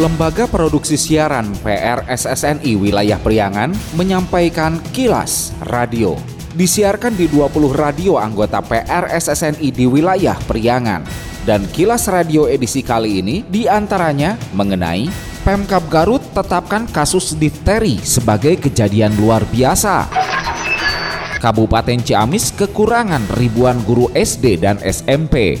Lembaga Produksi Siaran PRSSNI Wilayah Priangan menyampaikan kilas radio. Disiarkan di 20 radio anggota PRSSNI di wilayah Priangan. Dan kilas radio edisi kali ini di antaranya mengenai Pemkap Garut tetapkan kasus difteri sebagai kejadian luar biasa. Kabupaten Ciamis kekurangan ribuan guru SD dan SMP.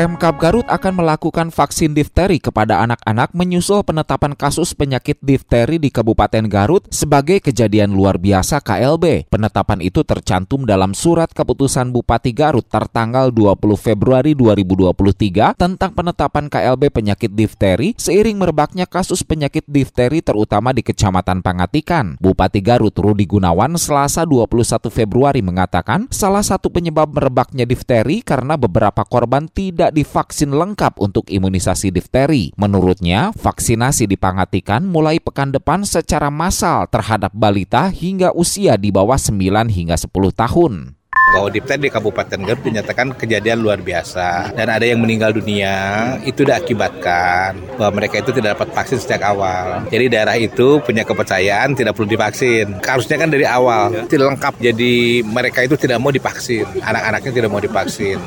Pemkap Garut akan melakukan vaksin difteri kepada anak-anak menyusul penetapan kasus penyakit difteri di Kabupaten Garut sebagai kejadian luar biasa KLB. Penetapan itu tercantum dalam surat keputusan Bupati Garut tertanggal 20 Februari 2023 tentang penetapan KLB penyakit difteri seiring merebaknya kasus penyakit difteri terutama di Kecamatan Pangatikan. Bupati Garut Rudi Gunawan Selasa 21 Februari mengatakan salah satu penyebab merebaknya difteri karena beberapa korban tidak tidak divaksin lengkap untuk imunisasi difteri. Menurutnya, vaksinasi di Pangatikan mulai pekan depan secara massal terhadap balita hingga usia di bawah 9 hingga 10 tahun bahwa difteri di Kabupaten Garut dinyatakan kejadian luar biasa dan ada yang meninggal dunia itu diakibatkan bahwa mereka itu tidak dapat vaksin sejak awal. Jadi daerah itu punya kepercayaan tidak perlu divaksin. Harusnya kan dari awal tidak lengkap. Jadi mereka itu tidak mau divaksin. Anak-anaknya tidak mau divaksin.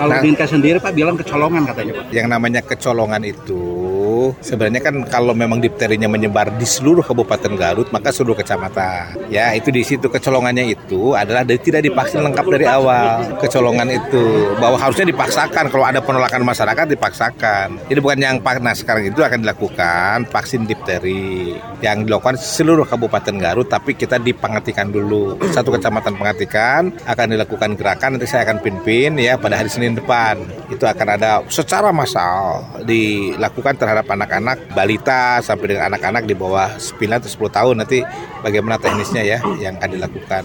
Kalau nah, Dinka sendiri Pak bilang kecolongan katanya Pak. Yang namanya kecolongan itu sebenarnya kan kalau memang dipterinya menyebar di seluruh Kabupaten Garut maka seluruh kecamatan. Ya itu di situ kecolongannya itu adalah dari tidak divaksin lengkap dari awal. Kecolongan itu bahwa harusnya dipaksakan kalau ada penolakan masyarakat dipaksakan. Jadi bukan yang nah sekarang itu akan dilakukan vaksin difteri yang dilakukan seluruh Kabupaten Garut tapi kita dipangatikan dulu. Satu kecamatan pengatikan akan dilakukan gerakan nanti saya akan pimpin ya pada hari Senin depan. Itu akan ada secara massal dilakukan terhadap anak-anak balita sampai dengan anak-anak di bawah 9 atau 10 tahun nanti bagaimana teknisnya ya yang akan dilakukan.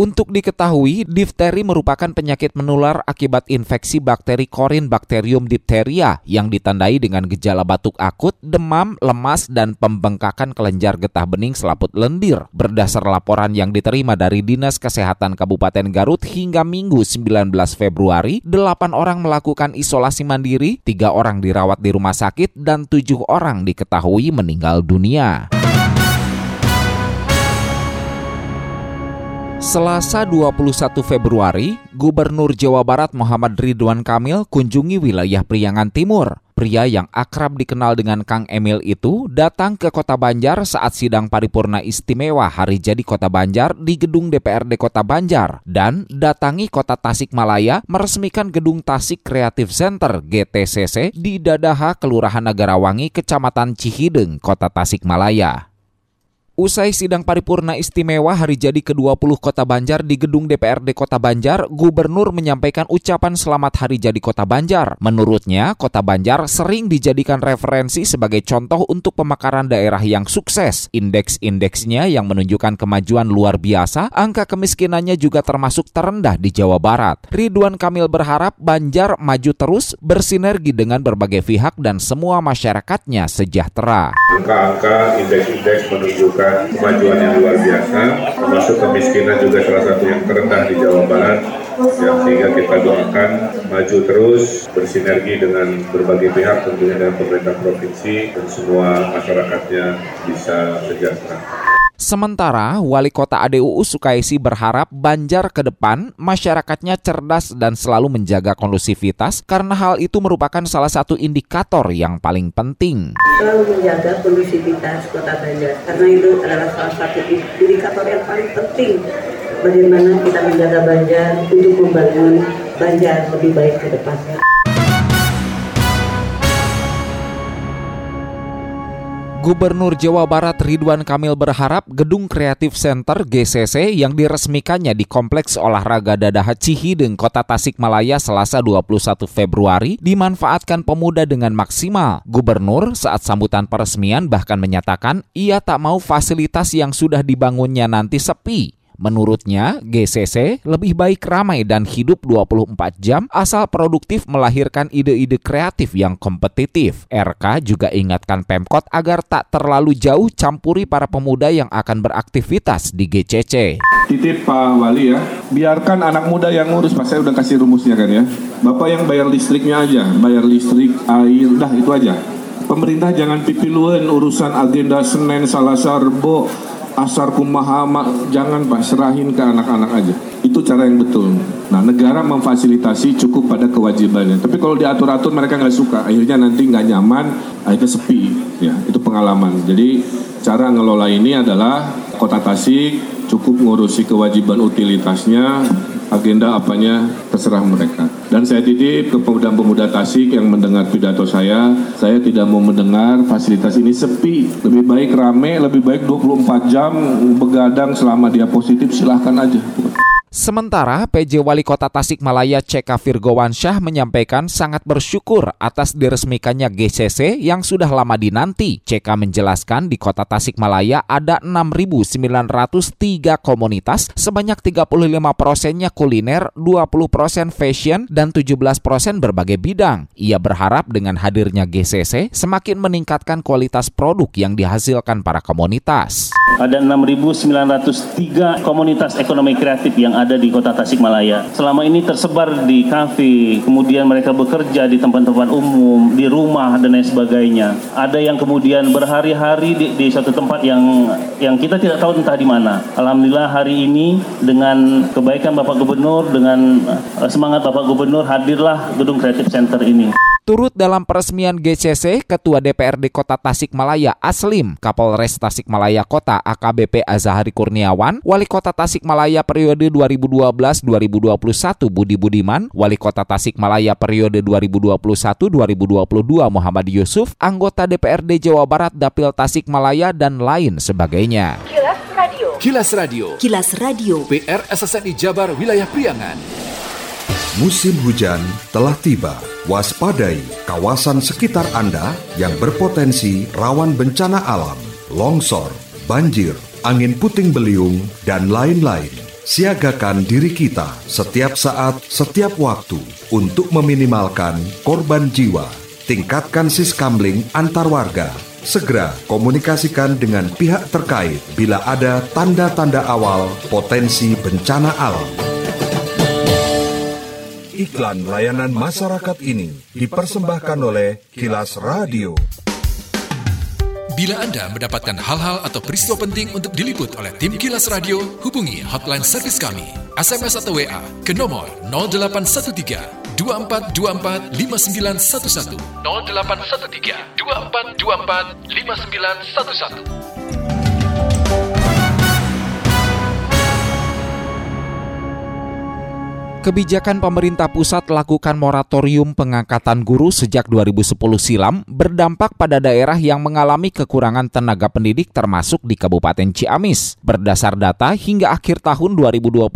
Untuk diketahui, difteri merupakan penyakit menular akibat infeksi bakteri korin bakterium diphtheria yang ditandai dengan gejala batuk akut, demam, lemas, dan pembengkakan kelenjar getah bening selaput lendir. Berdasar laporan yang diterima dari Dinas Kesehatan Kabupaten Garut hingga Minggu 19 Februari, 8 orang melakukan isolasi mandiri, 3 orang dirawat di rumah sakit, dan 7 orang diketahui meninggal dunia. Selasa 21 Februari, Gubernur Jawa Barat Muhammad Ridwan Kamil kunjungi wilayah Priangan Timur. Pria yang akrab dikenal dengan Kang Emil itu datang ke Kota Banjar saat sidang paripurna istimewa hari jadi Kota Banjar di gedung DPRD Kota Banjar dan datangi Kota Tasikmalaya meresmikan gedung Tasik Creative Center GTCC di Dadaha, Kelurahan Negarawangi, Kecamatan Cihideng, Kota Tasikmalaya. Usai sidang paripurna istimewa hari jadi ke-20 Kota Banjar di gedung DPRD Kota Banjar, Gubernur menyampaikan ucapan selamat hari jadi Kota Banjar. Menurutnya, Kota Banjar sering dijadikan referensi sebagai contoh untuk pemekaran daerah yang sukses. Indeks-indeksnya yang menunjukkan kemajuan luar biasa, angka kemiskinannya juga termasuk terendah di Jawa Barat. Ridwan Kamil berharap Banjar maju terus bersinergi dengan berbagai pihak dan semua masyarakatnya sejahtera. Angka-angka indeks-indeks menunjukkan kemajuan yang luar biasa, termasuk kemiskinan juga salah satu yang terendah di Jawa Barat, yang sehingga kita doakan maju terus bersinergi dengan berbagai pihak tentunya dengan pemerintah provinsi dan semua masyarakatnya bisa sejahtera. Sementara Wali Kota ADUU Sukaisi berharap Banjar ke depan masyarakatnya cerdas dan selalu menjaga kondusivitas karena hal itu merupakan salah satu indikator yang paling penting. Selalu menjaga kondusivitas Kota Banjar karena itu adalah salah satu indikator yang paling penting bagaimana kita menjaga Banjar untuk membangun Banjar lebih baik ke depannya. Gubernur Jawa Barat Ridwan Kamil berharap Gedung Kreatif Center GCC yang diresmikannya di Kompleks Olahraga Dadaha Cihideng, Kota Tasikmalaya Selasa 21 Februari dimanfaatkan pemuda dengan maksimal. Gubernur saat sambutan peresmian bahkan menyatakan ia tak mau fasilitas yang sudah dibangunnya nanti sepi Menurutnya, GCC lebih baik ramai dan hidup 24 jam asal produktif melahirkan ide-ide kreatif yang kompetitif. RK juga ingatkan Pemkot agar tak terlalu jauh campuri para pemuda yang akan beraktivitas di GCC. Titip Pak Wali ya, biarkan anak muda yang ngurus, Pak saya udah kasih rumusnya kan ya. Bapak yang bayar listriknya aja, bayar listrik, air, udah itu aja. Pemerintah jangan pipiluen urusan agenda Senin, Salasa, Rebo, asar kumaha jangan pak serahin ke anak-anak aja. Itu cara yang betul. Nah negara memfasilitasi cukup pada kewajibannya. Tapi kalau diatur-atur mereka nggak suka. Akhirnya nanti nggak nyaman akhirnya sepi ya. Itu pengalaman. Jadi cara ngelola ini adalah kota Tasik cukup ngurusi kewajiban utilitasnya agenda apanya terserah mereka. Dan saya titip ke pemuda-pemuda Tasik yang mendengar pidato saya, saya tidak mau mendengar fasilitas ini sepi. Lebih baik rame, lebih baik 24 jam begadang selama dia positif silahkan aja. Sementara PJ Wali Kota Tasikmalaya CK Virgowansyah menyampaikan sangat bersyukur atas diresmikannya GCC yang sudah lama dinanti. CK menjelaskan di Kota Tasikmalaya ada 6.903 komunitas, sebanyak 35 persennya kuliner, 20 persen fashion, dan 17 persen berbagai bidang. Ia berharap dengan hadirnya GCC semakin meningkatkan kualitas produk yang dihasilkan para komunitas. Ada 6.903 komunitas ekonomi kreatif yang ada di kota Tasikmalaya. Selama ini tersebar di kafe, kemudian mereka bekerja di tempat-tempat umum, di rumah dan lain sebagainya. Ada yang kemudian berhari-hari di, di suatu tempat yang yang kita tidak tahu entah di mana. Alhamdulillah hari ini dengan kebaikan Bapak Gubernur, dengan eh, semangat Bapak Gubernur hadirlah Gedung Kreatif Center ini. Turut dalam peresmian GCC, Ketua DPRD Kota Tasikmalaya Aslim, Kapolres Tasikmalaya Kota AKBP Azahari Kurniawan, Wali Kota Tasikmalaya periode 2012-2021 Budi Budiman, Wali Kota Tasikmalaya periode 2021-2022 Muhammad Yusuf, anggota DPRD Jawa Barat Dapil Tasikmalaya dan lain sebagainya. Kilas Radio. Kilas Radio. Kilas Radio. PR SSNI Jabar Wilayah Priangan. Musim hujan telah tiba. Waspadai kawasan sekitar Anda yang berpotensi rawan bencana alam, longsor, banjir, angin puting beliung, dan lain-lain. Siagakan diri kita setiap saat, setiap waktu untuk meminimalkan korban jiwa. Tingkatkan siskamling antar warga. Segera komunikasikan dengan pihak terkait bila ada tanda-tanda awal potensi bencana alam. Iklan layanan masyarakat ini dipersembahkan oleh Kilas Radio. Bila Anda mendapatkan hal-hal atau peristiwa penting untuk diliput oleh tim Kilas Radio, hubungi hotline servis kami, SMS atau WA ke nomor 0813 2424 5911 0813 2424 5911 Kebijakan pemerintah pusat lakukan moratorium pengangkatan guru sejak 2010 silam berdampak pada daerah yang mengalami kekurangan tenaga pendidik termasuk di Kabupaten Ciamis. Berdasar data hingga akhir tahun 2022,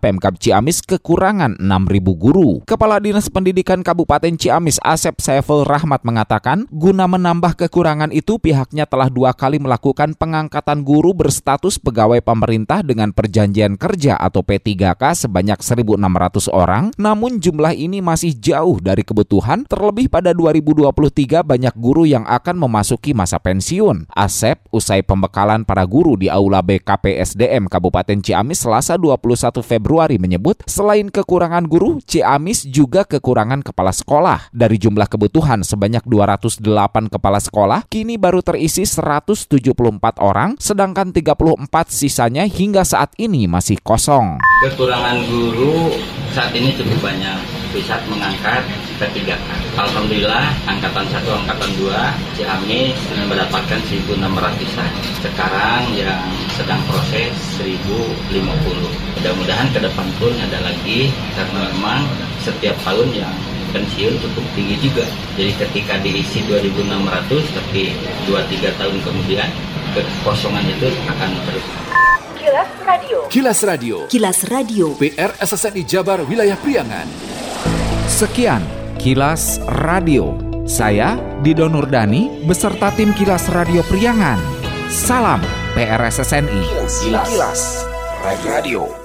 Pemkab Ciamis kekurangan 6.000 guru. Kepala Dinas Pendidikan Kabupaten Ciamis Asep Saiful Rahmat mengatakan, guna menambah kekurangan itu pihaknya telah dua kali melakukan pengangkatan guru berstatus pegawai pemerintah dengan perjanjian kerja atau P3K sebanyak 1.600 orang, namun jumlah ini masih jauh dari kebutuhan, terlebih pada 2023 banyak guru yang akan memasuki masa pensiun. Asep, usai pembekalan para guru di Aula BKPSDM Kabupaten Ciamis Selasa 21 Februari menyebut, selain kekurangan guru, Ciamis juga kekurangan kepala sekolah. Dari jumlah kebutuhan sebanyak 208 kepala sekolah, kini baru terisi 174 orang, sedangkan 34 sisanya hingga saat ini masih kosong. Kekurangan guru saat ini cukup banyak bisa mengangkat ketiga Alhamdulillah angkatan satu angkatan dua Ciamis mendapatkan 1600an sekarang yang sedang proses 1050 mudah-mudahan ke depan pun ada lagi karena memang setiap tahun yang pensiun cukup tinggi juga. Jadi ketika diisi 2600 tapi 2-3 tahun kemudian kekosongan itu akan terus Kilas Radio. Kilas Radio. Kilas Radio. PR SSNI Jabar Wilayah Priangan. Sekian Kilas Radio. Saya Dido Nurdani beserta tim Kilas Radio Priangan. Salam PRSSNI. Kilas, Kilas. Radio